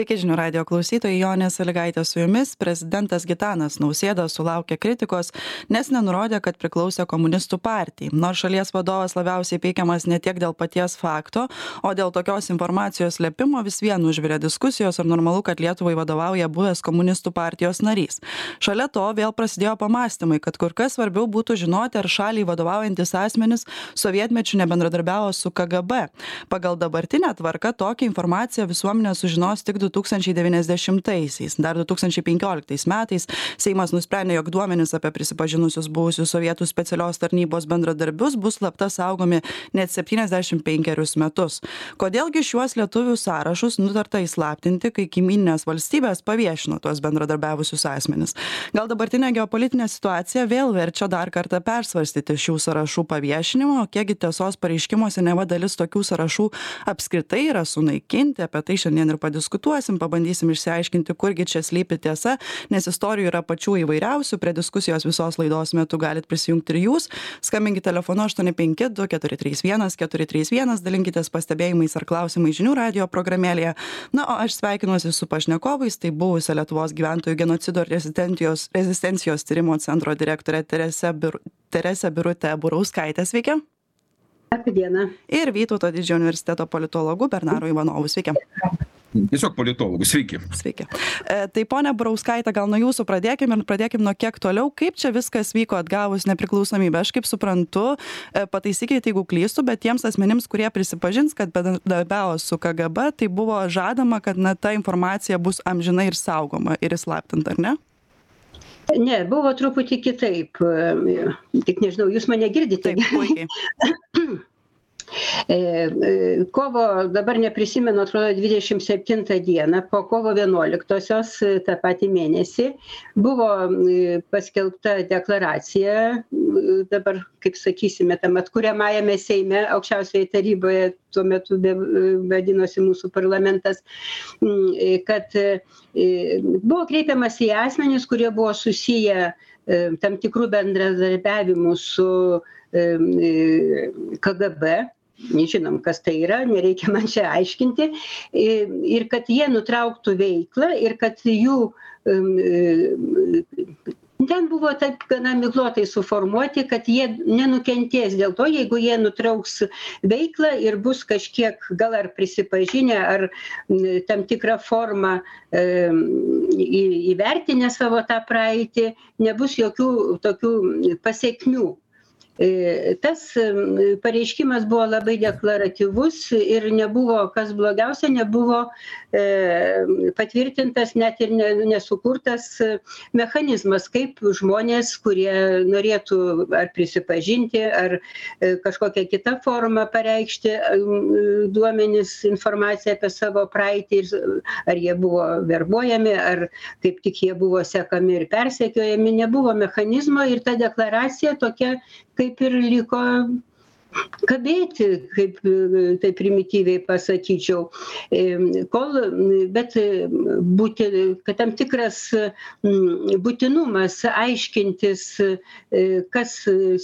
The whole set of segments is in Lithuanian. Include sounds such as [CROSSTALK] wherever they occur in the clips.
sveiki žinių radijo klausytojai jonė salygaitė su jumis prezidentas gitanas nausėda sulaukė kritikos nes nenurodė kad priklausė komunistų partijai. Nors šalies vadovas labiausiai peikiamas ne tiek dėl paties fakto o dėl tokios informacijos slėpimo vis vien užvirė diskusijos ar normalu kad lietuvai vadovauja buvęs komunistų partijos narys. Šalia to vėl prasidėjo pamąstymai kad kur kas svarbiau būtų žinoti ar šaliai vadovaujantys asmenys sovietmečiu nebendradarbiavo su kgb pagal dabartinę tvarką tokią informaciją visuomenė sužinos tik du tūkstančiai devyniasdešimtaisiais. Dar du tūkstančiai penkioliktais metais seimas nusprendė jog duomenys apie prisipažinusius buvusius sovietų specialios tarnybos bendradarbius bus slapta saugomi net septyniasdešim penkerius metus. Kodėl gi šiuos lietuvių sąrašus nutarta įslaptinti kai kaimyninės valstybės paviešino tuos bendradarbiavusius asmenis? Gal dabartinė geopolitinė situacija vėl verčia dar kartą persvarstyti šių sąrašų paviešinimą? O kiek gi tiesos pareiškimuose neva dalis tokių sąrašų apskritai yra sunaikinti? Apie tai šiandien ir padiskutuosim diskutuosim pabandysim išsiaiškinti kurgi čia slypi tiesa nes istorijų yra pačių įvairiausių prie diskusijos visos laidos metu galit prisijungt ir jūs skambinkit telefonu aštuoni penki du keturi trys vienas keturi trys vienas dalinkitės pastebėjimais ar klausimais žinių radijo programėlėje na o aš sveikinuosi su pašnekovais tai buvusia lietuvos gyventojų genocido ir rezistencijos rezistencijos tyrimo centro direktore terese bir terese birute burauskaite sveiki Labą dieną. Ir Vytauto didžiojo universiteto politologu Bernaru Ivanovu. Sveiki. Tiesiog politologų, sveiki. Sveiki. E, tai ponia Brauskaitė, gal nuo jūsų pradėkime ir pradėkime nuo kiek toliau. Kaip čia viskas vyko atgavus nepriklausomybę? Aš kaip suprantu, e, pataisykite, jeigu klystu, bet tiems asmenims, kurie prisipažins, kad bendradarbiavo su KGB, tai buvo žadama, kad na, ta informacija bus amžinai ir saugoma ir įslaptinta, ar ne? Ne, buvo truputį kitaip. Tik nežinau, jūs mane girdite? Taip, puikiai. [LAUGHS] E, [CLEARS THROAT] e, kovo, dabar neprisimenu, atrodo, 27 dieną, po kovo 11-osios, e, tą patį mėnesį, buvo paskelbta deklaracija, dabar, kaip sakysime, tam atkuriamajame Seime, aukščiausioje taryboje, tuo metu vadinosi mūsų parlamentas, kad buvo kreipiamas į asmenys, kurie buvo susiję tam tikrų bendradarbiavimų su KGB nežinom kas tai yra nereikia man čia aiškinti. Ir kad jie nutrauktų veiklą ir kad jų ten buvo taip gana miglotai suformuoti kad jie nenukentės dėl to jeigu jie nutrauks veiklą ir bus kažkiek gal ar prisipažinę ar tam tikra forma įvertinę savo tą praeitį nebus jokių tokių pasekmių. E, tas pareiškimas buvo labai deklaratyvus ir nebuvo, kas blogiausia, nebuvo e, patvirtintas net ir nesukurtas mechanizmas, kaip žmonės, kurie norėtų ar prisipažinti, ar e, kažkokią kitą formą pareikšti duomenis, informaciją apie savo praeitį, ar jie buvo verbuojami, ar kaip tik jie buvo sekami ir persekiojami, nebuvo mechanizmo ir ta deklaracija tokia kaip ir liko kabėti, kaip tai primityviai pasakyčiau. Kol, bet būti, kad tam tikras būtinumas aiškintis, kas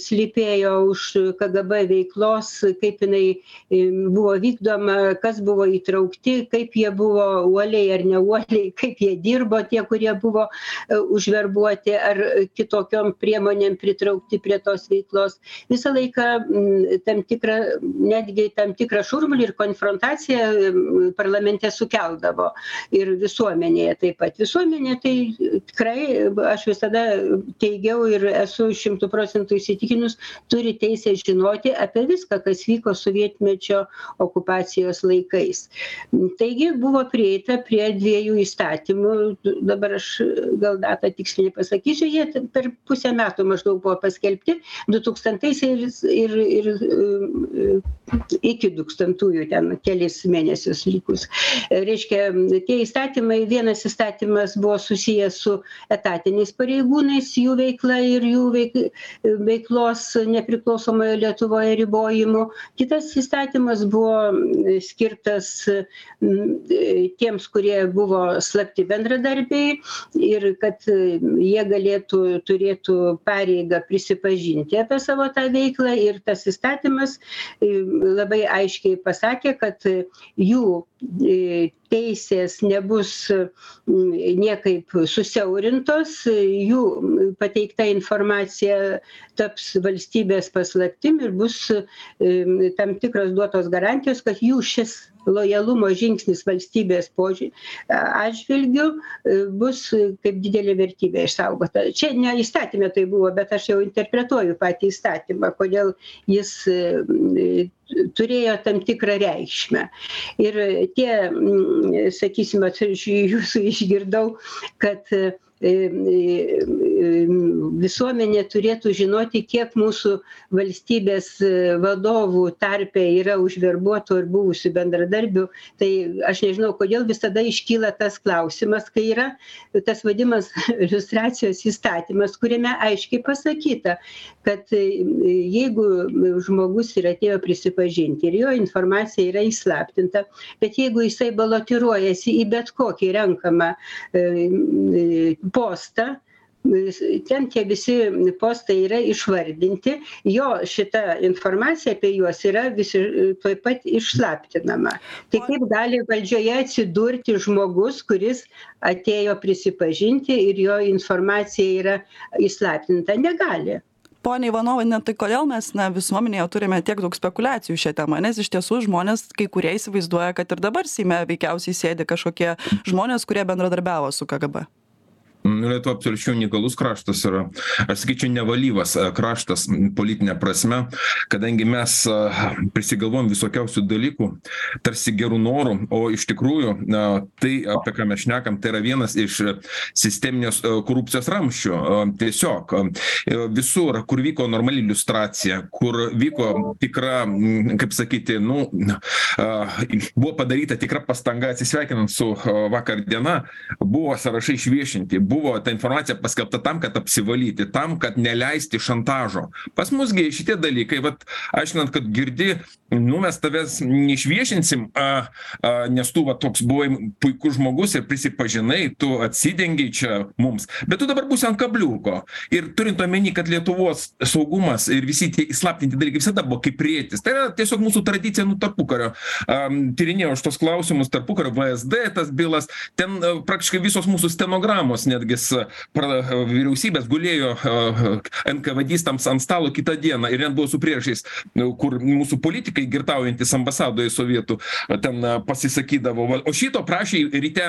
slypėjo už KGB veiklos, kaip jinai buvo vykdoma, kas buvo įtraukti, kaip jie buvo uoliai ar neuoliai, kaip jie dirbo tie, kurie buvo užverbuoti ar kitokiom priemonėm pritraukti prie tos veiklos. Visą laiką tam tikrą netgi tam tikrą šurmulį ir konfrontaciją parlamente sukeldavo ir visuomenėje taip pat. Visuomenė tai tikrai aš visada teigiau ir esu šimtu procentų įsitikinus turi teisę žinoti apie viską kas vyko sovietmečio okupacijos laikais. Taigi buvo prieita prie dviejų įstatymų dabar aš gal datą tiksliai nepasakysiu jie per pusę metų maždaug buvo paskelbti du tūkstantaisiais ir ir iki dūkstantųjų ten kelis mėnesius likus. Reiškia, tie įstatymai, vienas įstatymas buvo susijęs su etatiniais pareigūnais, jų veikla ir jų veik, veiklos nepriklausomoje Lietuvoje ribojimu. Kitas įstatymas buvo skirtas tiems, kurie buvo slapti bendradarbiai ir kad jie galėtų, turėtų pareigą prisipažinti apie savo tą veiklą ir tas įstatymas įstatymas labai aiškiai pasakė kad jų teisės nebus niekaip susiaurintos jų pateikta informacija taps valstybės paslaptim ir bus tam tikros duotos garantijos kad jų šis lojalumo žingsnis valstybės požiū atžvilgiu bus kaip didelė vertybė išsaugota. Čia ne įstatyme tai buvo bet aš jau interpretuoju patį įstatymą kodėl jis turėjo tam tikrą reikšmę. Ir tie sakysim vat iš jūsų išgirdau kad visuomenė turėtų žinoti kiek mūsų valstybės vadovų tarpe yra užverbuotų ir buvusių bendradarbių. Tai aš nežinau kodėl visada iškyla tas klausimas kai yra tas vadinamas [LAUGHS] liustracijos įstatymas kuriame aiškiai pasakyta kad jeigu žmogus ir atėjo prisipažinti ir jo informacija yra įslaptinta bet jeigu jisai balotiruojasi į bet kokį renkamą postą ten tie visi postai yra išvardinti jo šita informacija apie juos yra visi tuoj pat išslaptinama. Tai kaip gali valdžioje atsidurti žmogus kuris atėjo prisipažinti ir jo informacija yra įslaptinta negali. Ponia ivanovai tai kodėl mes na visuomenėje turime tiek daug spekuliacijų šia tema nes iš tiesų žmonės kai kurie įsivaizduoja kad ir dabar seime veikiausiai sėdi kažkokie žmonės kurie bendradarbiavo su kgb Lietuva absoliučiai unikalus kraštas yra, aš sakyčiau, nevalyvas e, kraštas politinė prasme, kadangi mes e, prisigalvom visokiausių dalykų, tarsi gerų norų, o iš tikrųjų tai, apie ką mes šnekam, tai yra vienas iš sisteminės e, korupcijos ramščių. Tiesiog visur, kur vyko normali iliustracija, kur vyko tikra, kaip sakyti, nu, buvo padaryta tikra pastanga atsisveikinant su vakar diena, buvo sąrašai išviešinti, buvo buvo ta informacija paskelbta tam kad apsivalyti tam kad neleisti šantažo. Pas mus gi šitie dalykai vat aiškinant kad girdi nu mes tavęs neišviešinsim a a nes tu va toks buvai puikus žmogus ir prisipažinai tu atsidengei čia mums. Bet tu dabar būsi ant kabliuko. Ir turint omeny kad lietuvos saugumas ir visi tie įslaptinti dalykai visada buvo kaip prietis tai yra tiesiog mūsų tradicija nuo tarpukario. Am tyrinėjau aš tuos klausimus tarpukario vsd tas bylas. Ten praktiškai visos mūsų stenogramos netgi netgis pra vyriausybės gulėjo enkavedistams ant stalo kitą dieną. Ir net buvo su priešais kur mūsų politikai girtaujantys ambasadoj sovietų ten pasisakydavo va o šito prašė ryte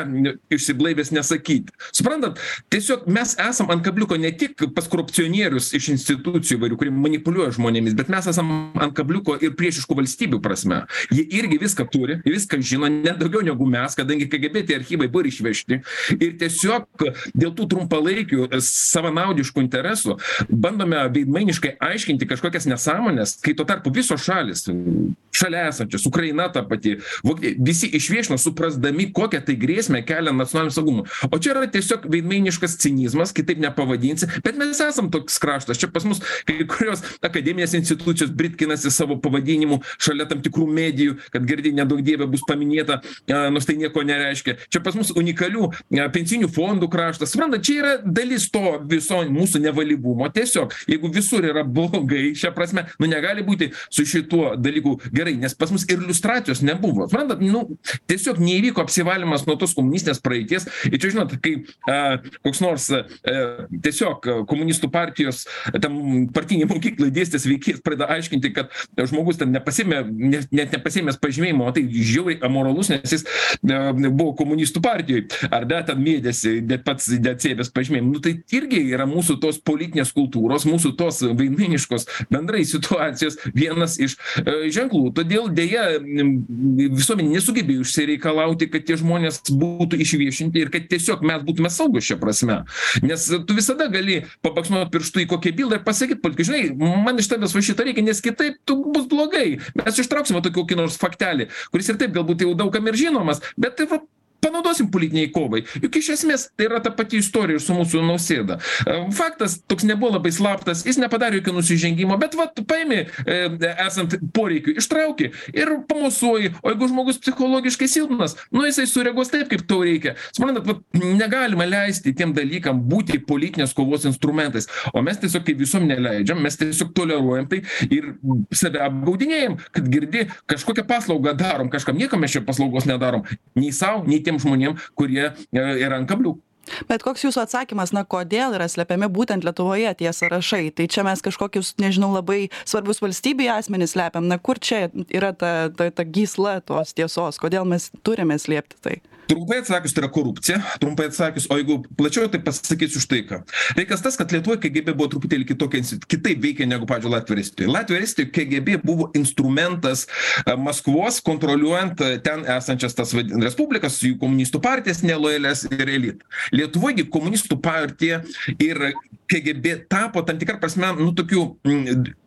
išsiblaivęs nesakyt suprantat tiesiog mes esam ant kabliuko ne tik pas korupcionierius iš institucijų įvairių kurie manipuliuoja žmonėmis bet mes esam ant kabliuko ir priešiškų valstybių prasme. Jie irgi viską turi viską žino net daugiau negu mes kadangi kgb tie archyvai buvo išvežti. Ir tiesiog dėl dėl tų trumpalaikių e, savanaudiškų interesų bandome veidmainiškai aiškinti kažkokias nesąmones kai tuo tarpu visos šalys šalia esančios ukraina ta pati. Vokietija visi išviešino suprasdami kokią tai grėsmę kelia nacionaliniam saugumui. O čia yra tiesiog veidmainiškas cinizmas kitaip nepavadinsi bet mes esam toks kraštas. Čia pas mus kai kurios akademinės institucijos britkinasi savo pavadinimu šalia tam tikrų medijų kad girdi neduok dieve bus paminėta a nors tai nieko nereiškia. Čia pas mus unikalių a pensijinių fondų kraštas. Suprantat čia yra dalis to viso mūsų nevalyvumo. Tiesiog jeigu visur yra blogai šia prasme nu negali būti su šituo dalyku gerai nes pas mus ir liustracijos nebuvo. Suprantat nu tiesiog neįvyko apsivalymas nuo tos komunistinės praeities. Ir čia žinot kai a koks nors a tiesiog komunistų partijos tam partinėj mokykloj dėstęs veikėjas pradeda aiškinti kad žmogus ten nepasiėmė ne net nepasiėmęs pažymėjimo o tai žiauriai amoralus nes jis a buvo komunistų partijoj. Ar ne ten mėtėsi net pats neatsiėmęs pažymėjimų nu tai irgi yra mūsų tos politinės kultūros mūsų tos veidmainiškos bendrai situacijos vienas iš e, ženklų. Todėl deja visuomenė nesugebėjo išsireikalauti kad tie žmonės būtų išviešinti ir kad tiesiog mes būtume saugūs šia prasme. Nes tu visada gali pabaksnot pirštu į kokią bylą ir pasakyt politikai žinai man iš tavęs va šito reikia nes kitaip tu bus blogai. Mes ištrauksim va tokį kokį nors faktelį kuris ir taip galbūt jau daug kam ir žinomas bet tai va panaudosim politinei kovai. Juk iš esmės tai yra ta pati istorija ir su mūsų nausėda. Faktas toks nebuvo labai slaptas jis nepadarė jokio nusižengimo bet vat paėmė e, esant poreikiui ištrauki ir pamosuoji o jeigu žmogus psichologiškai silpnas nu jisai sureaguos taip kaip tau reikia. Suprantat vat negalima leisti tiem dalykam būti politinės kovos instrumentais. O mes tiesiog kaip visuomenė leidžiam mes tiesiog toleruojam tai ir save apgaudinėjam kad girdi kažkokią paslaugą darom kažkam niekam mes čia paslaugos nedarom. Nei sau nei tiem žmonėm kurie e, yra ant kablių bet koks jūsų atsakymas na kodėl yra slepiami būtent lietuvoje tie sąrašai? Tai čia mes kažkokius nežinau labai svarbius valstybei asmenis slepiam. Na kur čia yra ta ta ta gysla tos tiesos? Kodėl mes turime slėpti tai trumpai atsakius tai yra korupcija trumpai atsakius o jeigu plačiau tai pasakysiu štai ką. Reikalas tas kad lietuvoj kgb buvo truputėlį kitokia kitaip veikė negu pavyzdžiui latvijoj ir estijoj latvijoj ir estijoj kgb buvo instrumentas maskvos kontroliuojant ten esančias tas vad respublikas jų komunistų partijas nelojalias ir elitą lietuvoj gi komunistų partija ir kgb tapo tam tikra prasme nu tokiu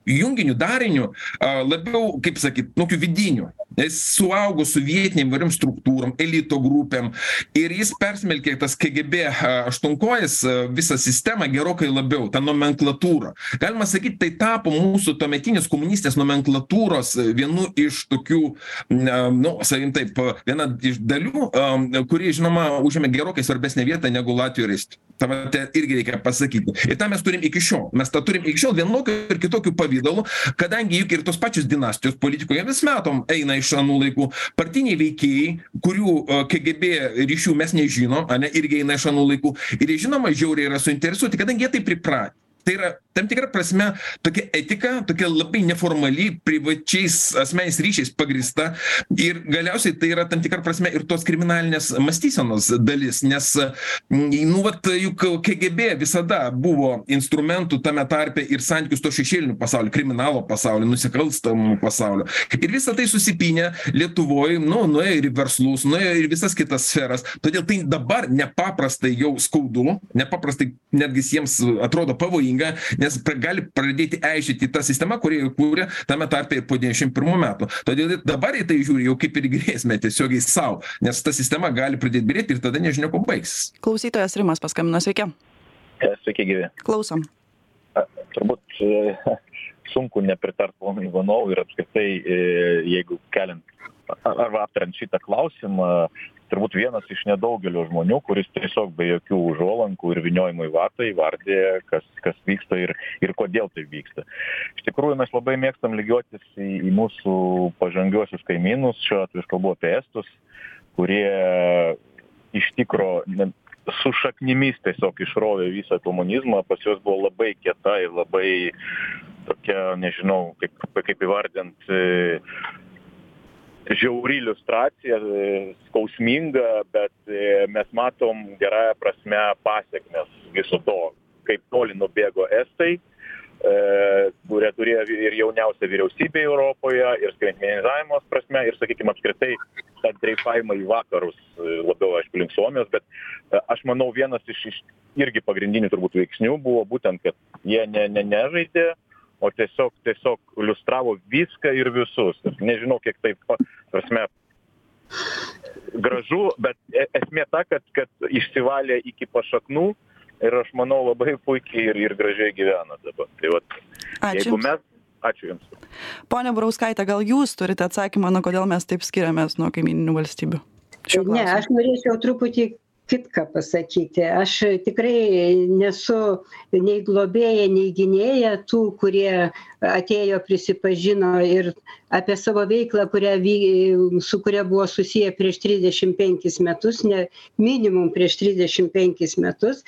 junginiu dariniu a labiau kaip sakyt tokiu vidiniu jis suaugo su vietinėm įvairiom struktūrom elito grupėm. Ir jis persmelkė tas kgb aštuonkojis visą sistemą gerokai labiau tą nomenklatūrą. Galima sakyt tai tapo mūsų tuometinės komunistinės nomenklatūros vienu iš tokių na nu sakykim taip viena iš dalių a kuri žinoma užėmė gerokai svarbesnę vietą negu latvijoj ir estijoj tą vat irgi reikia pasakyti. Ir tą mes turim iki šiol. Mes tą turim iki šiol vienokiu ir kitokiu pavidalu kadangi juk ir tos pačios dinastijos politikoje vis matom eina iš anų laikų. Partiniai veikėjai kurių kgb ryšių mes nežinom ane irgi eina iš anų laikų. Ir jie žinoma žiauriai yra suinteresuoti kadangi jie taip pripratę tai yra tam tikra prasme tokia etika tokia labai neformali privačiais asmeniniais ryšiais pagrįsta. Ir galiausiai tai yra tam tikra prasme ir tos kriminalinės mąstysenos dalis nes nu vat juk kgb visada buvo instrumentų tame tarpe ir santykių su tuo šešėliniu pasauliu kriminalo pasauliu nusikalstamu pasauliu. Ir visa tai susipynė lietuvoj nu nuėjo ir į verslus nuėjo ir į visas kitas sferas. Todėl tai dabar nepaprastai jau skaudu nepaprastai netgi jiems atrodo pavojinga pavojinga nes gali pradėti eižėti ta sistema kurią jie kūrė tame tarpe ir po devyniasdešim pirmų metų. Todėl dabar į tai žiūri jau kaip ir į grėsmę tiesiogiai sau nes ta sistema gali pradėt byrėt ir tada nežinia kuo baigsis. Klausytojas rimas paskambino sveiki. Sveiki gyvi. Klausom. Turbūt [LAUGHS] sunku nepritart ponui ivanovui ir apskritai jeigu keliant arba aptariant šitą klausimą turbūt vienas iš nedaugelio žmonių kuris tiesiog be jokių užuolankų ir vyniojimo į vatą įvardija kas kas vyksta ir ir kodėl taip vyksta. Iš tikrųjų mes labai mėgstam lygiuotis į į mūsų pažangiuosius kaimynus šiuo atveju aš kalbu apie estus kurie iš tikro ne su šaknimis tiesiog išrovė visą komunizmą pas juos buvo labai kieta ir labai tokia nežinau kaip kaip įvardint žiauri iliustracija skausminga bet mes matom gerąja prasme pasekmes viso to kaip toli nubėgo estai kurie turėjo ir jauniausią vyriausybę europoje ir skaitmenizavimo prasme ir sakykim apskritai tą dreifavimą į vakarus labiau aišku link suomijos bet aš manau vienas iš iš irgi pagrindinių turbūt veiksnių buvo būtent kad jie ne ne nežaidė o tiesiog tiesiog iliustravo viską ir visus. Nežinau kiek tai pa prasme gražu bet e esmė ta kad kad išsivalė iki pašaknų ir aš manau labai puikiai ir ir gražiai gyvena dabar. Tai vat jeigu mes ačiū jums. Ponia burauskaite gal jūs turite atsakymą na kodėl mes taip skiriamės nuo kaimyninių valstybių? Ne aš norėčiau truputį kitką pasakyti. Aš tikrai nesu nei globėja nei gynėja tų kurie atėjo prisipažino ir apie savo veiklą kurią vy su kuria buvo susiję prieš trisdešim penkis metus ne minimum prieš trisdešim penkis metus.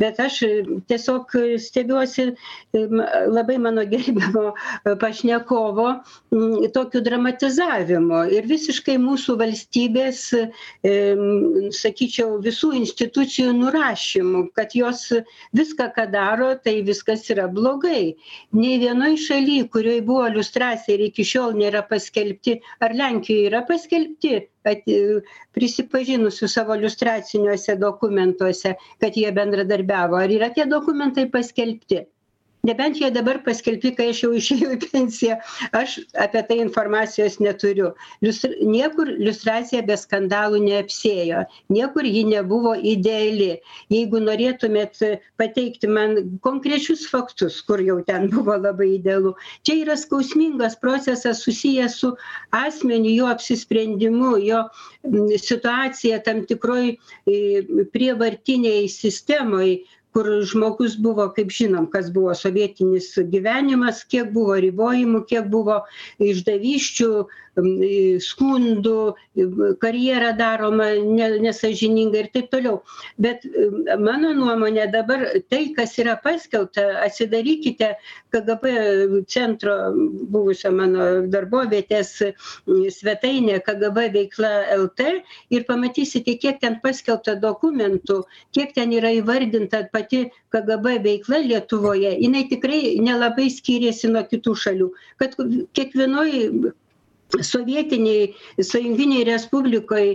Bet aš tiesiog stebiuosi labai mano gerbiamo pašnekovo tokiu dramatizavimu. Ir visiškai mūsų valstybės sakyčiau visų institucijų nurašymu kad jos viską ką daro tai viskas yra blogai. Nei vienoj šaly kurioj buvo liustracija ir iki šiol nėra paskelbti ar lenkijoj yra paskelbti kad prisipažinusių savo liustraciniuose dokumentuose kad jie bendradarbiavo ar yra tie dokumentai paskelbti nebent jie dabar paskelbti kai aš jau išėjau į pensiją aš apie tai informacijos neturiu. Lius niekur liustracija be skandalų neapsiėjo niekur ji nebuvo ideali. Jeigu norėtumėt pateikti man konkrečius faktus kur jau ten buvo labai idealu. Čia yra skausmingas procesas susijęs su asmeniu jo apsisprendimu jo situacija tam tikroj prievartinėj sistemoj kur žmogus buvo kaip žinom kas buvo sovietinis gyvenimas kiek buvo ribojimų kiek buvo išdavysčių skundų karjera daroma ne nesąžiningai ir taip toliau. Bet mano nuomone dabar tai kas yra paskelbta atsidarykite kgb centro buvusio mano darbovietės svetainę kgb veikla lt ir pamatysite kiek ten paskelbta dokumentų kiek ten yra įvardinta pati kgb veikla lietuvoje. Jinai tikrai nelabai skyrėsi nuo kitų šalių. Kad kiekvienoj sovietinėj sąjunginėj respublikoj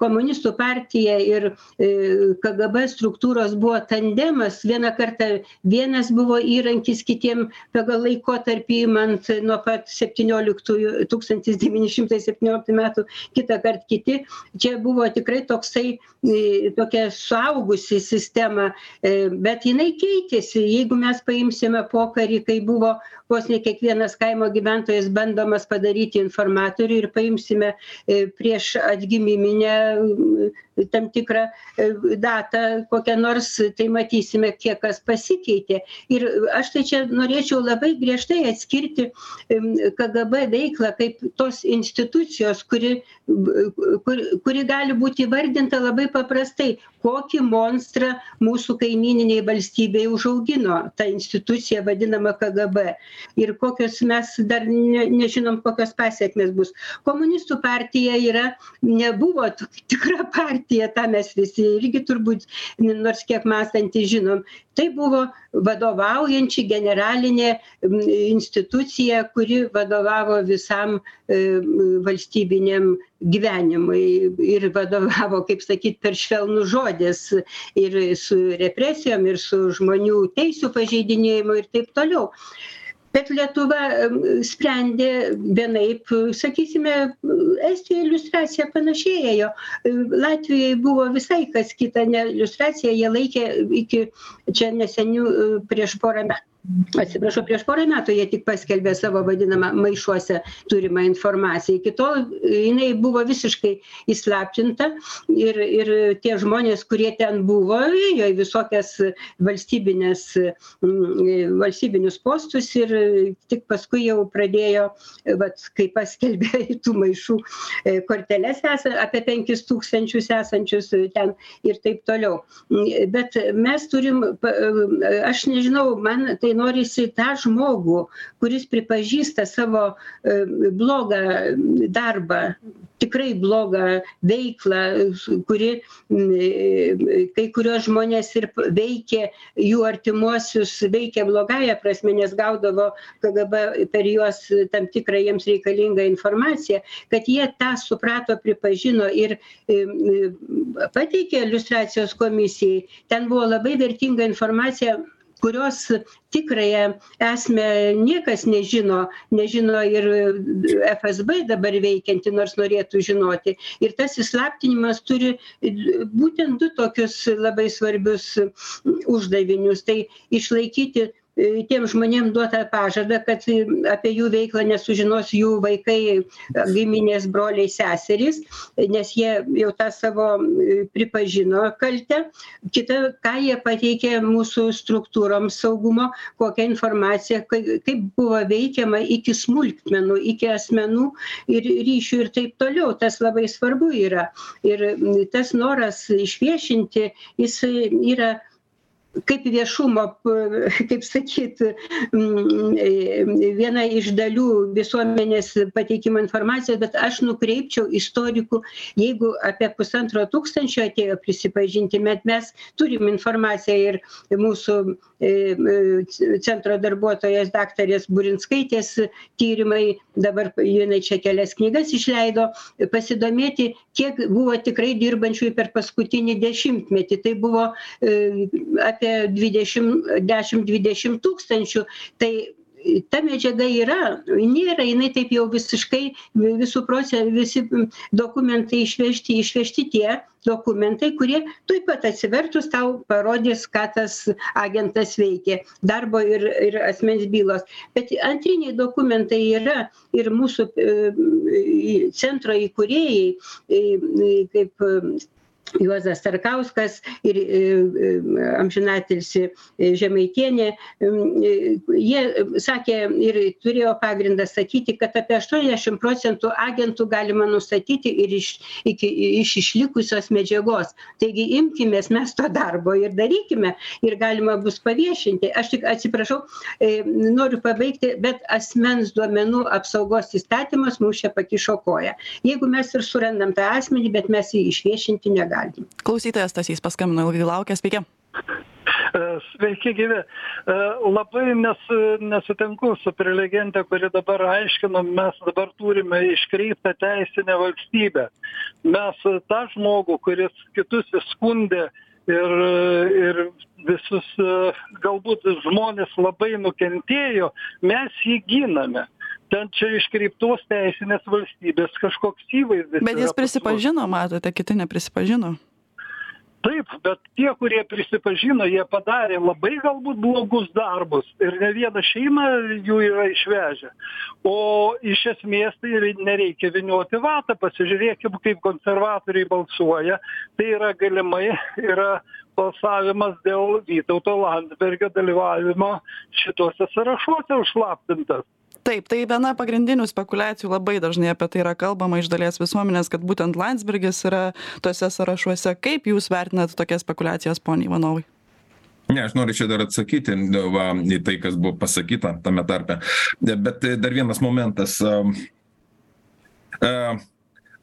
komunistų partija ir kgb struktūros buvo tandemas. Vieną kartą vienas buvo įrankis kitiem pagal laikotarpį imant nuo pat septynioliktųjų tūkstantis devyni šimtai septynioliktų metų kitąkart kiti. Čia buvo tikrai toksai tokia suaugusi sistema bet jinai keitėsi. Jeigu mes paimsime pokarį kai buvo vos ne kiekvienas kaimo gyventojas bandomas padaryti informatoriu ir paimsime prieš atgimiminę tam tikrą datą kokią nors tai matysime kiek kas pasikeitė. Ir aš tai čia norėčiau labai griežtai atskirti kgb veiklą kaip tos institucijos kuri kur kuri gali būti įvardinta labai paprastai kokį monstrą mūsų kaimyninėj valstybėj užaugino ta institucija vadinama kgb ir kokios mes dar ne nežinom kokios pasekmės bus. Komunistų partija yra nebuvo tikra partija tą mes visi irgi turbūt nors kiek mąstantys žinom tai buvo vadovaujanči generalinė institucija kuri vadovavo visam valstybiniam gyvenimui ir vadovavo kaip sakyt per švelnus žodis ir su represijom ir su žmonių teisių pažeidinėjimu ir taip toliau bet lietuva sprendė vienaip sakysime estijoj liustracija panašiai ėjo latvijoj buvo visai kas kita ne liustracija jie laikė iki čia nesenių prieš porą me atsiprašau prieš porą metų jie tik paskelbė savo vadinamą maišuose turimą informaciją. Iki tol jinai buvo visiškai įslaptinta ir ir tie žmonės kurie ten buvo ėjo į visokias valstybines valstybinius postus ir tik paskui jau pradėjo vat kai paskelbė [LAUGHS] tų maišų korteles esa apie penkis tūkstančius esančius ten ir taip toliau. Bet mes turim aš nežinau man tai norisi tą žmogų kuris pripažįsta savo blogą darbą tikrai blogą veiklą kuri kai kuriuos žmones ir veikė jų artimuosius veikė blogąja prasme nes gaudavo kgb per juos tam tikrą jiems reikalingą informaciją kad jie tą suprato pripažino ir pateikė liustracijos komisijai. Ten buvo labai vertinga informacija kurios tikrąją esmę niekas nežino nežino ir fsb dabar veikianti nors norėtų žinoti. Ir tas įslaptinimas turi būtent du tokius labai svarbius uždavinius. Tai išlaikyti tiem žmonėm duotą pažadą kad apie jų veiklą nesužinos jų vaikai giminės broliai seserys nes jie jau tą savo pripažino kaltę. Kita ką jie pateikė mūsų struktūroms saugumo kokią informaciją kaip buvo veikiama iki smulkmenų iki asmenų ir ryšių ir taip toliau. Tas labai svarbu yra. Ir tas noras išviešinti jisai yra kaip viešumo [LAUGHS] kaip sakyt viena iš dalių visuomenės pateikimo informacijos bet aš nukreipčiau istorikų jeigu apie pusantro tūkstančio atėjo prisipažinti bet mes turim informaciją ir mūsų centro darbuotojos daktarės burinskaitės tyrimai dabar jinai čia kelias knygas išleido pasidomėti kiek buvo tikrai dirbančiųjų per paskutinį dešimtmetį. Tai buvo apie apie dvidešim dešim dvidešim tūkstančių tai ta medžiaga yra nėra jinai taip jau visiškai visų proce visi dokumentai išvežti išvežti tie dokumentai kurie tuoj pat atsivertus tau parodys ką tas agentas veikė darbo ir ir asmens bylos. Bet antriniai dokumentai yra ir mūsų centro įkūrėjai kaip juozas starkauskas ir amžinatilsį žemaitienė. Jie sakė ir turėjo pagrindą sakyti kad apie aštuoniasdešim procentų agentų galima nustatyti ir iš iki iš išlikusios medžiagos. Taigi imkimės mes to darbo ir darykime ir galima bus paviešinti. Aš tik atsiprašau noriu pabaigti bet asmens duomenų apsaugos įstatymas mums čia pakišo koją. Jeigu mes ir surandam tą asmenį bet mes jį išviešinti negalim klausytojas stasys paskambino ilgai laukia sveiki Sveiki gyvi. Labai nes, nesutinku su prelegente, kuri dabar aiškino, mes dabar turime iškreiptą teisinę valstybę. Mes tą žmogų, kuris kitus įskundė ir, ir visus galbūt žmonės labai nukentėjo, mes jį giname ten čia iškreiptos teisinės valstybės kažkoks įvaizdis. Bet jis prisipažino, matote, kiti neprisipažino. Taip, bet tie, kurie prisipažino, jie padarė labai galbūt blogus darbus ir ne vieną šeimą jų yra išvežę. O iš esmės tai nereikia vinioti vatą, pasižiūrėkim, kaip konservatoriai balsuoja. Tai yra galimai yra balsavimas dėl Vytauto Landsbergio dalyvavimo šituose sąrašuose užslaptintas taip tai viena pagrindinių spekuliacijų labai dažnai apie tai yra kalbama iš dalies visuomenės kad būtent landsbergis yra tuose sąrašuose. Kaip jūs vertinat tokias spekuliacijas pone ivanovai? Ne aš noriu čia dar atsakyti va į tai kas buvo pasakyta tame tarpe. Bet dar vienas momentas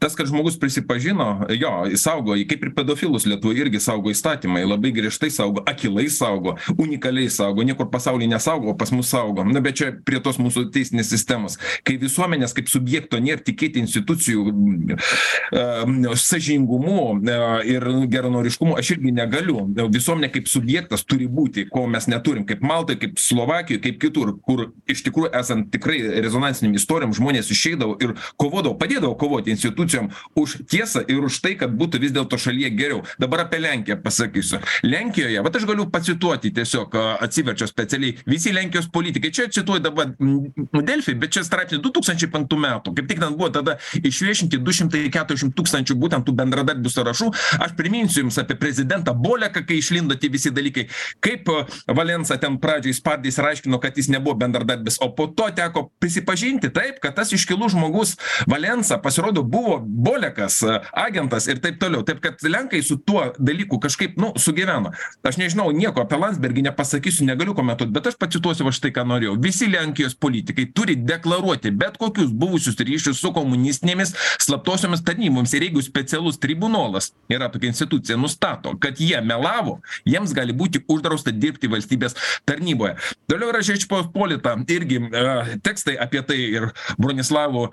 tas kad žmogus prisipažino jo saugo kaip ir pedofilus lietuvoj irgi saugo įstatymai labai griežtai saugo akylai saugo unikaliai saugo niekur pasauly nesaugo o pas mus saugo. Na bet čia prie tos mūsų teisinės sistemos. Kai visuomenės kaip subjekto nėr tikėti institucijų sąžiningumu ir geranoriškumu aš irgi negaliu. Visuomenė kaip subjektas turi būti ko mes neturim kaip maltoj kaip slovakijoj kaip kitur kur iš tikrųjų esant tikrai rezonansinėm istorijom žmonės išeidavo ir kovodavo padėdavo kovoti institucijom institucijom už tiesą ir už tai kad būtų vis dėlto šalyje geriau. Dabar apie lenkiją pasakysiu. Lenkijoje vat aš galiu pacituoti tiesiog atsiverčiau specialiai visi lenkijos politikai čia cituoju dabar delfi bet čia straipsnis du tūkstančiai penktų metų. Kaip tik ten buvo tada išviešinti du šimtai keturiasdešim tūkstančių būtent tų bendradarbių sąrašų. Aš priminsiu jums apie prezidentą boleką kai išlindo tie visi dalykai. Kaip valensa ten pradžioj spardės ir aiškino kad jis nebuvo bendradarbis o po to teko prisipažinti taip kad tas iškilus žmogus valensa pasirodo buvo bolekas agentas ir taip toliau. Taip kad lenkai su tuo dalyku kažkaip nu sugyveno. Aš nežinau nieko apie landsbergį nepasakysiu negaliu komentuot bet aš pacituosiu va štai ką norėjau. Visi lenkijos politikai turi deklaruoti bet kokius buvusius ryšius su komunistinėmis slaptosiomis tarnybomis. Ir jeigu specialus tribunolas yra tokia institucija nustato kad jie melavo jiems gali būti uždrausta dirbti valstybės tarnyboje. Toliau yra žečpospolita irgi tekstai apie tai ir bronislavo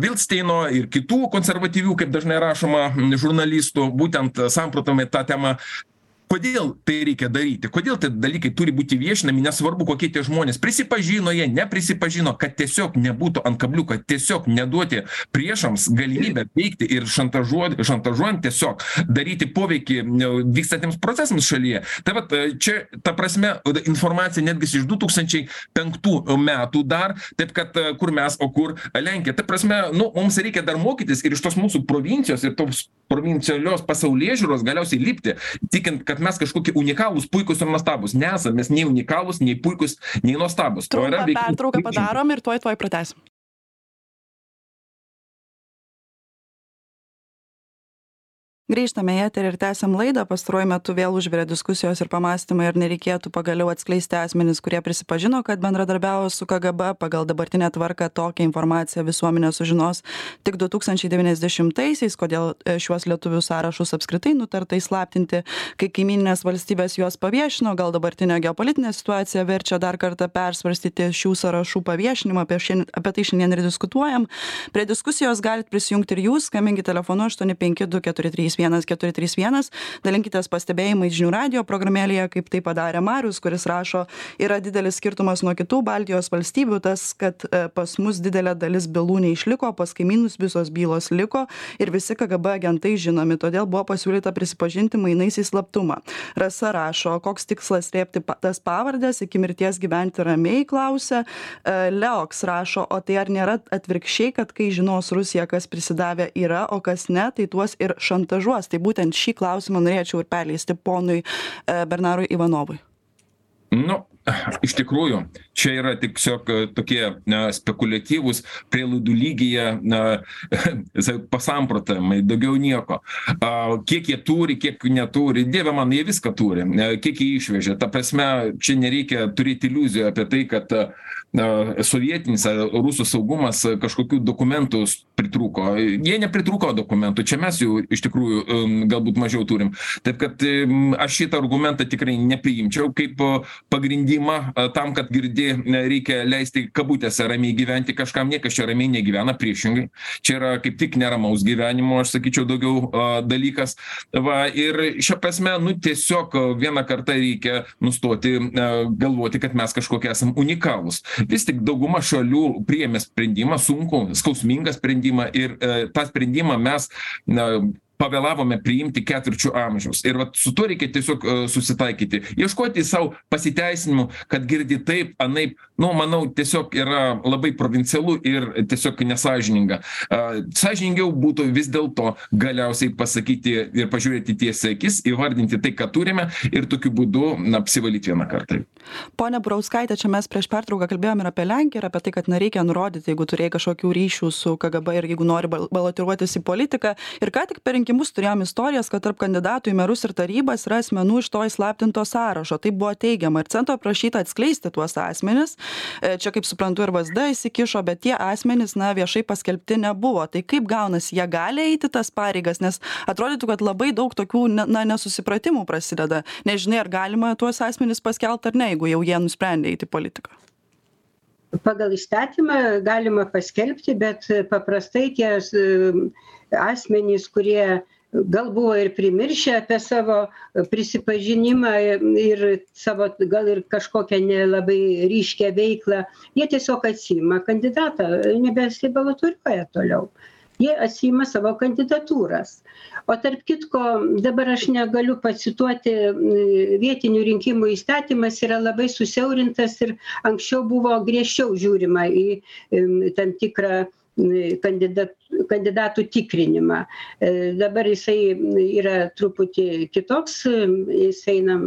vilsteino ir kitų konservatyvių kaip dažnai rašoma žurnalistų būtent samprotavimai ta tema kodėl tai reikia daryti? Kodėl tie dalykai turi būti viešinami nesvarbu kokie tie žmonės prisipažino jie neprisipažino kad tiesiog nebūtų ant kabliuko tiesiog neduoti priešams galimybę veikti ir šantažuot šantažuojant tiesiog daryti poveikį vykstantiems procesams šalyje. Tai vat čia ta prasme informacija netgi iš du tūkstančiai penktų metų dar taip kad kur mes o kur lenkija. Ta prasme nu mums reikia dar mokytis ir iš tos mūsų provincijos ir tos provincialios pasaulėžiūros galiausiai lipti tikint kad mes kažkokie unikalūs puikūs ir nuostabūs. Nesam mes nei unikalūs nei puikūs nei nuostabūs. Trumpą pertrauką padarom ir tuoj tuoj pratęsim grįžtame į eterį ir tęsiam laidą. Pastaruoju metu vėl užvirė diskusijos ir pamąstymai ar nereikėtų pagaliau atskleisti asmenis kurie prisipažino kad bendradarbiavo su kgb pagal dabartinę tvarką. Tokią informaciją visuomenė sužinos tik du tūkstančiai devyniasdešimtaisiais kodėl šiuos lietuvių sąrašus apskritai nutarta įslaptinti. Kai kaimyninės valstybės juos paviešino gal dabartinė geopolitinė situacija verčia dar kartą persvarstyti šių sąrašų paviešinimą. Apie šiandien apie tai šiandien ir diskutuojam. Prie diskusijos galit prisijungti ir jūs. Skambinkit telefonu aštuoni penki du keturi trys trys vienas keturi trys vienas. Dalinkitės pastebėjimais žinių radijo programėlėje kaip tai padarė marius kuris rašo yra didelis skirtumas nuo kitų baltijos valstybių tas kad e, pas mus didelė dalis bylų neišliko pas kaimynus visos bylos liko ir visi kgb agentai žinomi todėl buvo pasiūlyta prisipažinti mainais į slaptumą. Rasa rašo koks tikslas slėpti tas pavardes iki mirties gyventi ramiai? klausia. E, leoks rašo o tai ar nėra atvirkščiai kad kai žinos rusija kas prisidavę yra o kas ne tai tuos ir šantažuos tai būtent šį klausimą norėčiau ir perleisti ponui e, bernarui ivanovui. Nu iš tikrųjų čia yra tiesiog tokie na spekuliatyvūs prielaidų lygyje na [LAUGHS] pasamprotavimai daugiau nieko. A kiek jie turi kiek neturi dieve mano jie viską turi kiek jie išvežė. Ta prasme čia nereikia turėt iliuzijų apie tai kad na sovietinis ar rusų saugumas kažkokių dokumentų pritrūko. Jie nepritrūko dokumentų čia mes jų iš tikrųjų galbūt mažiau turim. Taip kad aš šitą argumentą tikrai nepriimčiau kaip pagrindimą tam kad girdi reikia leisti kabutėse ramiai gyventi kažkam niekas čia ramiai negyvena priešingai. Čia yra kaip tik neramaus gyvenimo aš sakyčiau daugiau dalykas. Va ir šia prasme nu tiesiog vieną kartą reikia nustoti galvoti kad mes kažkokie esam unikalūs vis tik dauguma šalių priėmė sprendimą sunkų skausmingą sprendimą ir tą sprendimą mes na pavėlavome priimti ketvirčiu amžiaus. Ir vat su tuo reikia tiesiog susitaikyti. Ieškoti sau pasiteisinimų kad girdi taip anaip. Nu manau tiesiog yra labai provincialu ir tiesiog nesąžininga. A sąžiningiau būtų vis dėlto galiausiai pasakyti ir pažiūrėti tiesiai į akis įvardinti tai ką turime ir tokiu būdu na apsivalyt vieną kartą. Ponia burauskaite čia mes prieš pertrauką kalbėjom ir apie lenkiją ir apie tai kad na reikia nurodyt jeigu turėjai kažkokių ryšių su kgb ir jeigu nori bal balotiruotis į politiką. Ir ką tik per rinkimus turėjom istorijas kad tarp kandidatų į merus ir tarybas yra asmenų iš to įslaptinto sąrašo. Taip buvo teigiama ir centro prašyta atskleisti tuos asmenis. E, čia kaip suprantu ir vsd įsikišo bet tie asmenys na viešai paskelbti nebuvo. Tai kaip gaunasi jie gali eiti tas pareigas? Nes atrodytų kad labai daug tokių na nesusipratimų prasideda. Nežinai ar galima tuos asmenis paskelbt ar ne jeigu jau jie nusprendė eit į politiką. Pagal įstatymą galima paskelbti bet paprastai tie asmenys kurie gal buvo ir primiršę apie savo prisipažinimą ir savo gal ir kažkokią nelabai ryškią veiklą jie tiesiog atsiima kandidatą nebesibalotiruoja toliau. Jie atsiima savo kandidatūras. O tarp kitko dabar aš negaliu pacituoti vietinių rinkimų įstatymas yra labai susiaurintas ir anksčiau buvo griežčiau žiūrima į tam tikrą kandidat kandidatų tikrinimą. Dabar jisai yra truputį kitoks jis eina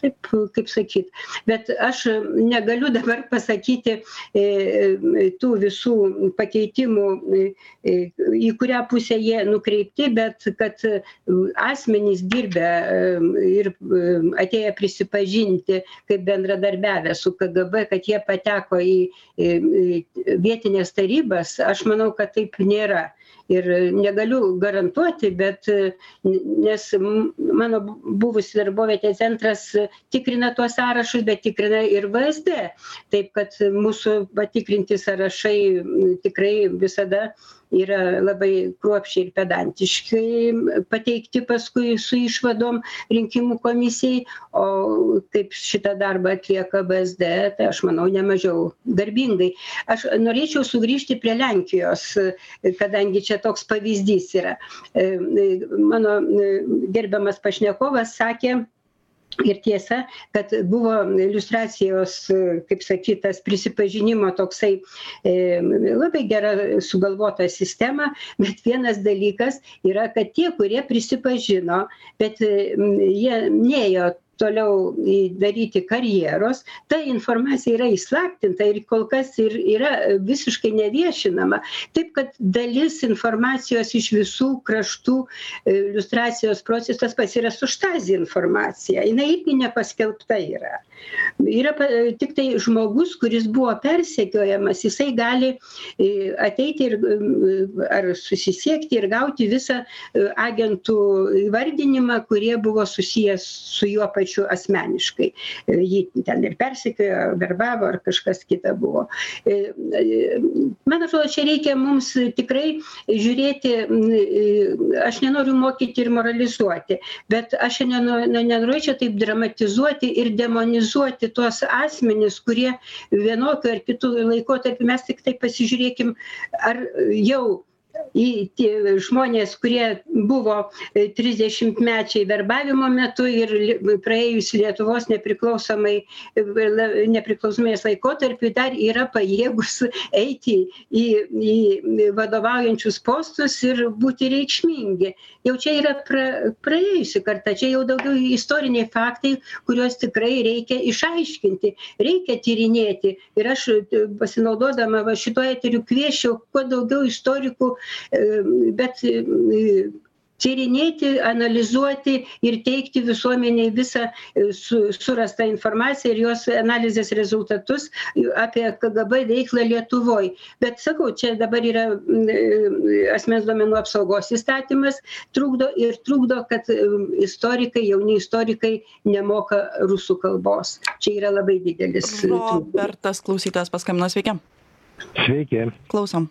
taip kaip sakyt. Bet aš negaliu dabar pasakyti tų visų pakeitimų į kurią pusę jie nukreipti bet kad asmenys dirbę ir atėję prisipažinti kaip bendradarbiavę su kgb kad jie pateko į vietines tarybas aš manau kad taip nėra. Ir negaliu garantuoti bet nes mano buvusi darbovietė centras tikrina tuos sąrašus bet tikrina ir vsd taip kad mūsų patikrinti sąrašai tikrai visada yra labai kruopščiai ir pedantiškai pateikti paskui su išvadom rinkimų komisijai o kaip šitą darbą atlieka vsd tai aš manau ne mažiau garbingai. Aš norėčiau sugrįžti prie lenkijos kadangi čia toks pavyzdys yra. Mano gerbiamas pašnekovas sakė ir tiesa kad buvo iliustracijos kaip sakyt tas prisipažinimo toksai labai gera sugalvota sistema bet vienas dalykas yra kad tie kurie prisipažino bet jie nėjo toliau daryti karjeros ta informacija yra įslaptinta ir kol kas ir yra visiškai neviešinama. Taip kad dalis informacijos iš visų kraštų liustracijos procesas pats yra su štazi informacija. Jinai irgi nepaskelbta yra. Yra tiktai žmogus kuris buvo persekiojamas jisai gali ateiti ir ar susisiekti ir gauti visą agentų įvardinimą kurie buvo susiję su juo pačiu asmeniškai. Jį ten ir persekiojo verbavo ar kažkas kita buvo. Man atrodo čia reikia mums tikrai žiūrėti aš nenoriu mokyti ir moralizuoti bet aš neno nenorėčiau taip dramatizuoti ir demonizuoti tuos asmenis kurie vienokiu ar kitu laikotarpiu mes tiktai pasižiūrėkim ar jau į tie žmonės kurie buvo trisdešimtmečiai verbavimo metu ir praėjus lietuvos nepriklausomai nepriklausomybės laikotarpiui dar yra pajėgūs [LAUGHS] eiti į į vadovaujančius postus ir būti reikšmingi. Jau čia yra pra praėjusi karta čia jau daugiau istoriniai faktai kuriuos tikrai reikia išaiškinti reikia tyrinėti. Ir aš pasinaudodama va šituo eteriu kviesčiau kuo daugiau istorikų bet tyrinėti analizuoti ir teikti visuomenei visą su surastą informaciją ir jos analizės rezultatus apie kgb veiklą lietuvoj. Bet sakau čia dabar yra asmens duomenų apsaugos įstatymas trukdo ir trukdo kad istorikai jauni istorikai nemoka rusų kalbos. Čia yra labai didelis robertas klausytojas paskambino. Sveiki. Sveiki. Klausom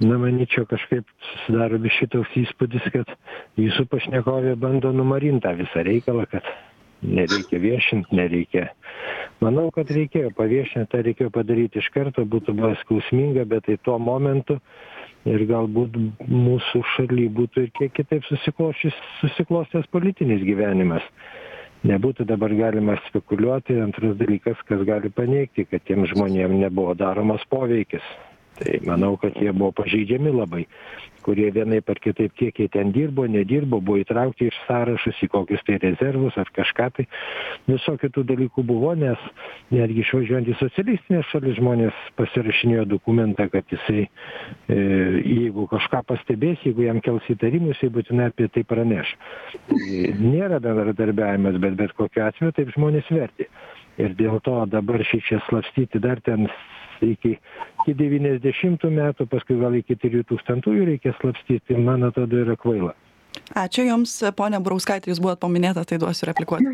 na manyčiau kažkaip susidaro biškį toks įspūdis kad jūsų pašnekovė bando numarint tą visą reikalą kad nereikia viešint nereikia. Manau kad reikėjo paviešint tą reikėjo padaryt iš karto būtų buvę skausminga bet tai tuo momentu ir galbūt mūsų šaly būtų ir kiek kitaip susiklosčius susiklostęs politinis gyvenimas. Nebūtų dabar galima spekuliuoti antras dalykas kas gali paneigti kad tiem žmonėm nebuvo daromas poveikis tai manau kad jie buvo pažeidžiami labai. Kurie vienaip ar kitaip kiek jie ten dirbo nedirbo buvo įtraukti į sąrašus į kokius tai rezervus ar kažką tai. Visokių tų dalykų buvo nes netgi išvažiuojant į socialistines šalis žmonės pasirašinėjo dokumentą kad jisai e, jeigu kažką pastebės jeigu jam kels įtarimų jisai būtinai apie tai praneš. Tai nėra bendradarbiavimas bet bet kokiu atveju taip žmonės vertė. Ir dėl to dabar šičia slapstyti dar ten iki iki devyniasdešimtų metų paskui gal iki trijų tūkstantųjų reikės slapstyt tai man atrodo yra kvaila. Ačiū jums ponia burauskaite jūs buvot paminėta tai duosiu replikuoti.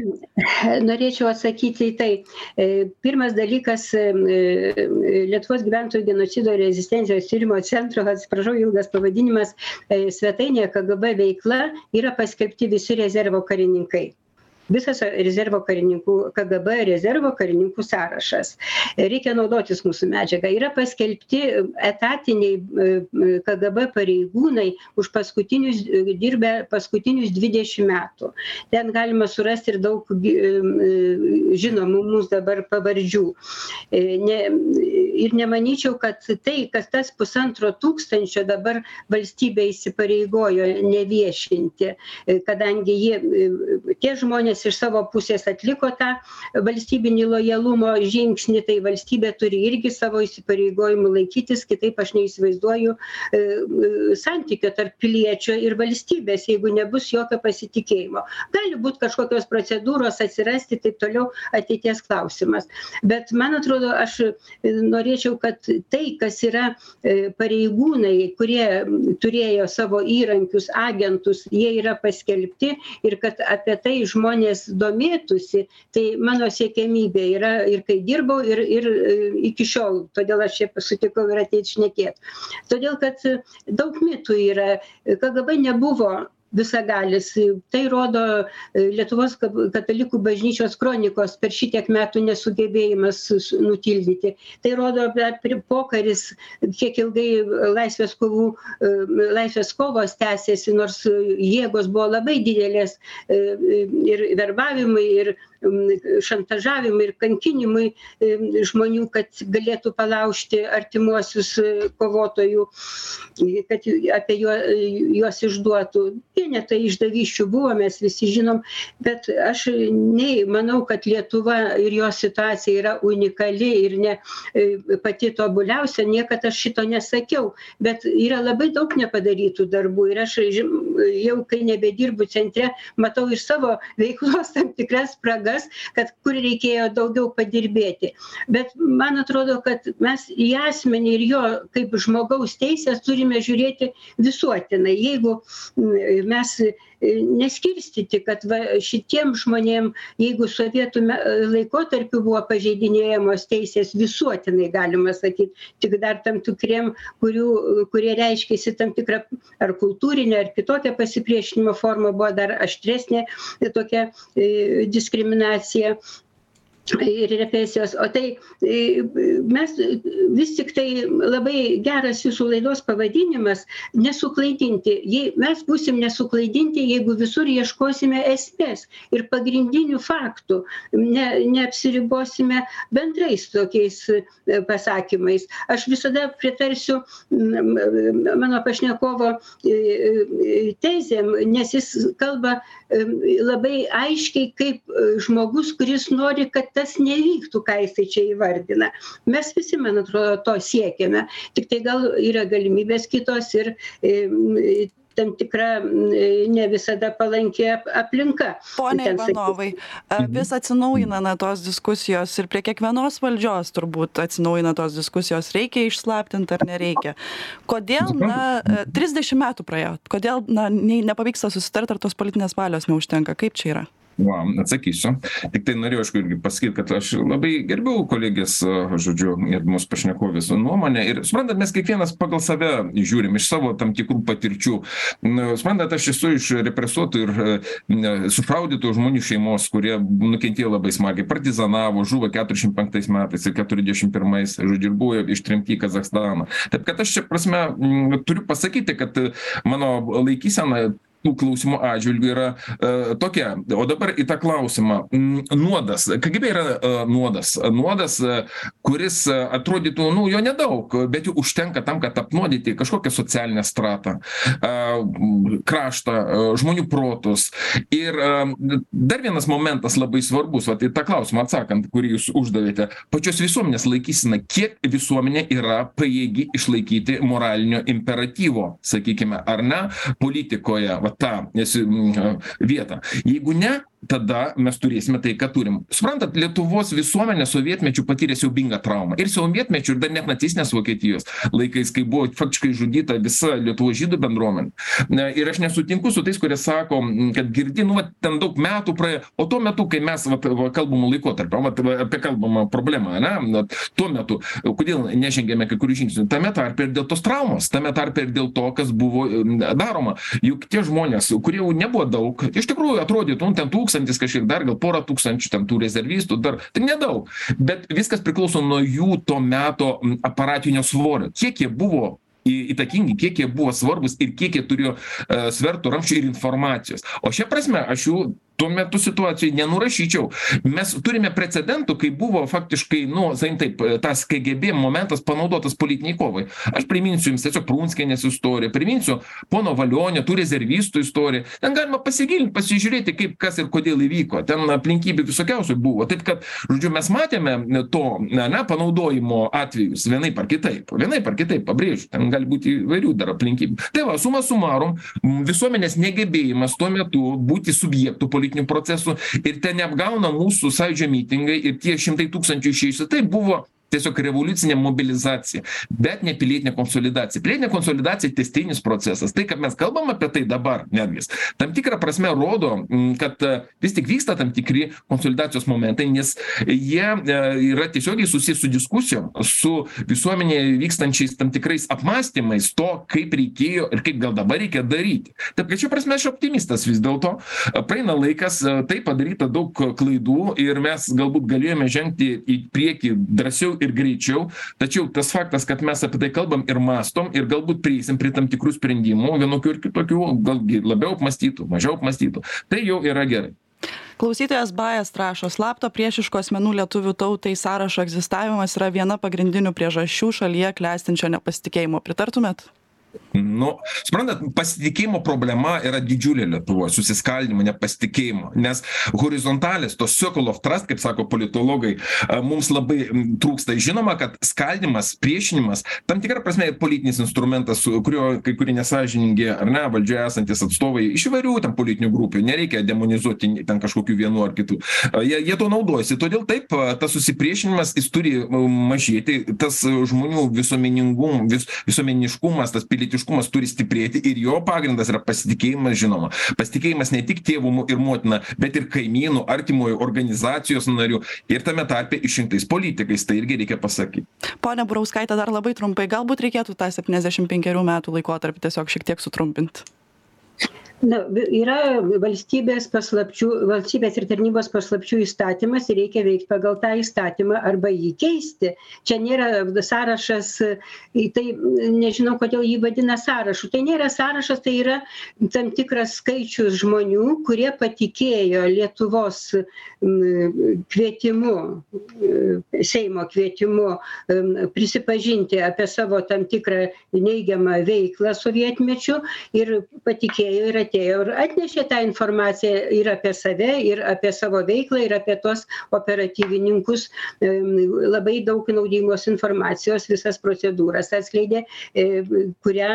Norėčiau atsakyti į tai. Pirmas dalykas lietuvos gyventojų genocido ir rezistencijos tyrimo centro atsiprašau ilgas pavadinimas svetainėje kgb veikla yra paskelbti visi rezervo karininkai visas rezervo karininkų kgb rezervo karininkų sąrašas. Reikia naudotis mūsų medžiaga. Yra paskelbti etatiniai kgb pareigūnai už paskutinius dirbę paskutinius dvidešim metų. Ten galima surasti ir daug žinomų mums dabar pavardžių. Ne ir nemanyčiau kad tai kad tas pusantro tūkstančio dabar valstybė įsipareigojo neviešinti kadangi jie tie žmonės iš savo pusės atliko tą valstybinį lojalumo žingsnį tai valstybė turi irgi savo įsipareigojimų laikytis kitaip aš neįsivaizduoju santykio tarp piliečio ir valstybės jeigu nebus jokio pasitikėjimo. Gali būt kažkokios procedūros atsirasti taip toliau ateities klausimas. Bet man atrodo aš norėčiau kad tai kas yra pareigūnai kurie turėjo savo įrankius agentus jie yra paskelbti ir kad apie tai žmonės domėtųsi tai mano siekiamybė yra ir kai dirbau ir ir iki šiol. Todėl aš čia sutikau ir ateit šnekėt. Todėl kad daug mitų yra. Kgb nebuvo visagalis. Tai rodo lietuvos katalikų bažnyčios kronikos per šitiek metų nesugebėjimas nutildyti. Tai rodo pokaris kiek ilgai laisvės kovų laisvės kovos tęsėsi nors jėgos buvo labai didelės ir verbavimai ir šantažavimui ir kankinimui žmonių kad galėtų palaužti artimuosius kovotojų kad apie juo juos išduotų. Vienetai išdavysčių buvo mes visi žinom bet aš nei manau kad lietuva ir jos situacija yra unikali ir ne pati tobuliausia niekad aš šito nesakiau bet yra labai daug nepadarytų darbų ir aš jau kai nebedirbu centre matau iš savo veiklos tam tikras spragas kad kur reikėjo daugiau padirbėti. Bet man atrodo kad mes į asmenį ir jo kaip žmogaus teises turime žiūrėti visuotinai. Jeigu mes neskirstyti kad va šitiem žmonėm jeigu sovietų me laikotarpiu buvo pažeidinėjamos teisės visuotinai galima sakyt tik dar tam tikriem kurių kurie reiškėsi tam tikra ar kultūrine ar kitokia pasipriešinimo forma buvo dar aštresnė tokia diskriminacija ir represijos. O tai mes vis tiktai labai geras jūsų laidos pavadinimas nesuklaidinti. Jei mes būsim nesuklaidinti jeigu visur ieškosime esmės ir pagrindinių faktų ne neapsiribosime bendrais tokiais pasakymais. Aš visada pritarsiu mano pašnekovo tezėm nes jis kalba labai aiškiai kaip žmogus kuris nori kad tas nevyktų ką jisai čia įvardina. Mes visi man atrodo to siekiame. Tiktai gal yra galimybės kitos ir tam tikra ne visada palanki aplinka. Pone ivanovai vis atsinaujina na tos diskusijos ir prie kiekvienos valdžios turbūt atsinaujina tos diskusijos reikia išslaptint ar nereikia. Kodėl na trisdešim metų praėjo kodėl na nepavyksta susitart ar tos politinės valios neužtenka? Kaip čia yra va atsakysiu. Tiktai norėjau aišku irgi pasakyt kad aš labai gerbiu kolegės žodžiu gerbiamos pašnekovės nuomonę. Ir suprantat mes kiekvienas pagal save žiūrim iš savo tam tikrų patirčių. Na suprantat aš esu iš represuotų ir ne sušaudytų žmonių šeimos kurie nukentėjo labai smarkiai partizanavo žuvo keturiasdešim penktais metais ir keturiasdešim pirmais žodžiu ir buvo ištremti į kazachstaną. Taip kad aš šia prasme turiu pasakyti kad mano laikysena tų klausimų atžvilgiu yra a tokia. O dabar į tą klausimą. Nuodas. Kgb yra a nuodas. Nuodas kuris atrodytų nu jo nedaug bet jų užtenka tam kad apnuodyti kažkokią socialinę stratą a kraštą žmonių protus. Ir dar vienas momentas labai svarbus vat į tą klausimą atsakant kurį jūs uždavėte. Pačios visuomenės laikysena kiek visuomenė yra pajėgi išlaikyti moralinio imperatyvo sakykime ar ne? Politikoje va tą nes vietą. Jeigu ne tada mes turėsime tai ką turim. Suprantat lietuvos visuomenė sovietmečiu patyrė siaubingą traumą. Ir sovietmečiu ir dar net nacistinės vokietijos laikais kai buvo faktiškai išžudyta visa lietuvos žydų bendruomenė. Na ir aš nesutinku su tais kurie sako kad girdi nu vat ten daug metų praėjo. O tuo metu kai mes vat va kalbamu laikotarpiu vat apie kalbamą problemą ane vat tuo metu kodėl nežengėme kai kurių žingsnių? Tame tarpe ir dėl tos traumos tame tarpe ir dėl to kas buvo daroma. Juk tie žmonės kurių nebuvo daug iš tikrųjų atrodytų nu ten tūkstantis kažkiek dar gal pora tūkstančių ten tų rezervistų dar tik nedaug. Bet viskas priklauso nuo jų to meto aparatinio svorio. Kiek jie buvo įtakingi kiek jie buvo svarbūs ir kiek jie turėjo svertų ramsčių ir informacijos. O šia prasme aš jų tuo metu situacijoj nenurašyčiau. Mes turime precedentų kai buvo faktiškai nu sakykim taip tas kgb momentas panaudotas politinei kovai. Aš priminsiu jums tiesiog prunskienės istoriją priminsiu pono valionio tų rezervistų istoriją. Ten galima pasigilint pasižiūrėti kaip kas ir kodėl įvyko. Ten aplinkybių visokiausių buvo. Taip kad žodžiu mes matėme to ane panaudojimo atvejus vienaip ar kitaip. Vienaip ar kitaip pabrėžiu ten gali būti įvairių dar aplinkybių. Tai va suma sumarum visuomenės negebėjimas tuo metu būti subjektu politinių procesų ir ten neapgauna mūsų sąjūdžio mitingai ir tie šimtai tūkstančių išėjusių tai buvo tiesiog revoliucinė mobilizacija bet ne pilietinė konsolidacija. Pilietinė konsolidacija tęstinis procesas. Tai kad mes kalbam apie tai dabar netgis tam tikra prasme rodo kad vis tik vyksta tam tikri konsolidacijos momentai nes jie yra tiesiogiai susiję su diskusijom su visuomenėje vykstančiais tam tikrais apmąstymais to kaip reikėjo ir kaip gal dabar reikia daryti. Taip kad šia prasme aš optimistas vis dėlto. Praeina laikas taip padaryta daug klaidų ir mes galbūt galėjome žengti į priekį drąsiau ir greičiau. Tačiau tas faktas kad mes apie tai kalbam ir mąstom ir galbūt prieisim prie tam tikrų sprendimų vienokių ar kitokių galgi labiau apmąstytų mažiau apmąstytų tai jau yra gerai. Klausytojas bajas rašo slapto priešiškų asmenų lietuvių tautai sąrašo egzistavimas yra viena pagrindinių priežasčių šalyje klestinčio nepasitikėjimo. Pritartumėt nu suprantat pasitikėjimo problema yra didžiulė lietuvoj susiskaldymo nepasitikėjimo nes horizontalės tos circle of trust kaip sako politologai mums labai trūksta. Žinoma kad skaldymas priešinimas tam tikra prasme politinis instrumentas su kuriuo kai kurie nesąžiningi ar ne valdžioje esantys atstovai iš įvairių ten politinių grupių nereikia demonizuoti ten kažkokių vienų ar kitų. Jie jie tuo naudojasi. Todėl taip tas susipriešinimas jis turi mažėti. Tas žmonių visuomeningum vis visuomeniškumas tas pili pilietiškumas turi stiprėti ir jo pagrindas yra pasitikėjimas žinoma. Pasitikėjimas ne tik tėvu ir motina bet ir kaimynu artimuoju organizacijos nariu ir tame tarpe išrinktais politikais. Tai irgi reikia pasakyt ponia burauskaite dar labai trumpai galbūt reikėtų tą septyniasdešim penkerių metų laikotarpį tiesiog šiek tiek sutrumpint na yra valstybės paslapčių valstybės ir tarnybos paslapčių įstatymas ir reikia veikt pagal tą įstatymą arba jį keisti. Čia nėra sąrašas į tai nežinau kodėl jį vadina sąrašu. Tai nėra sąrašas tai yra tam tikras skaičius žmonių kurie patikėjo lietuvos kvietimu seimo kvietimu prisipažinti apie savo tam tikrą neigiamą veiklą sovietmečiu ir patikėjo ir atėjo ir atnešė tą informaciją ir apie save ir apie savo veiklą ir apie tuos operatyvininkus. Labai daug naudingos informacijos visas procedūras atskleidė kurią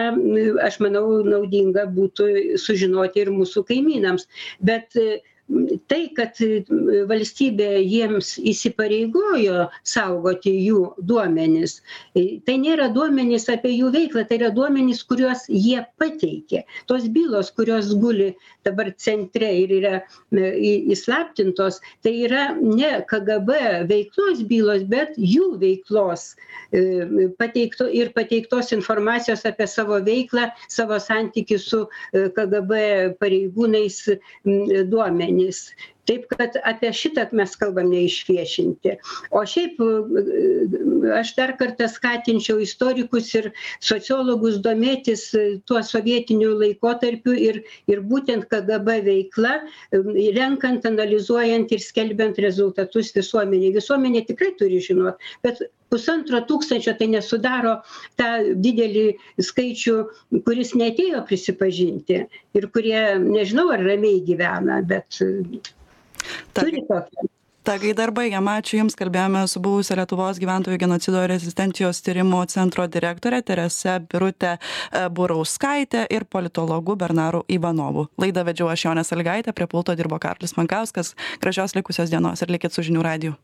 aš manau naudinga būtų sužinoti ir mūsų kaimynams. Bet tai kad valstybė jiems įsipareigojo saugoti jų duomenis tai nėra duomenys apie jų veiklą tai yra duomenys kuriuos jie pateikė. Tos bylos kurios guli dabar centre ir yra įslaptintos tai yra ne kgb veiklos bylos bet jų veiklos pateikto ir pateiktos informacijos apie savo veiklą savo santykį su kgb pareigūnais duomenys duomenys taip kad apie šitą mes kalbam neišviešinti. O šiaip aš dar kartą skatinčiau istorikus ir sociologus domėtis tuo sovietiniu laikotarpiu ir ir būtent kgb veikla renkant analizuojant ir skelbiant rezultatus visuomenei. Visuomenė tikrai turi žinot bet pusantro tūkstančio tai nesudaro tą didelį skaičių kuris neatėjo prisipažinti ir kurie nežinau ar ramiai gyvena bet turi tokią tą gaida ir baigiam ačiū jums kalbėjome su buvusia lietuvos gyventojų genocido ir rezistencijos tyrimo centro direktore terese birute burauskaite ir politologu bernaru ivanovu. Laidą vedžiau aš jonė salygaitė prie pulto dirbo karolis mankauskas. Gražios likusios dienos ir likit su žinių radiju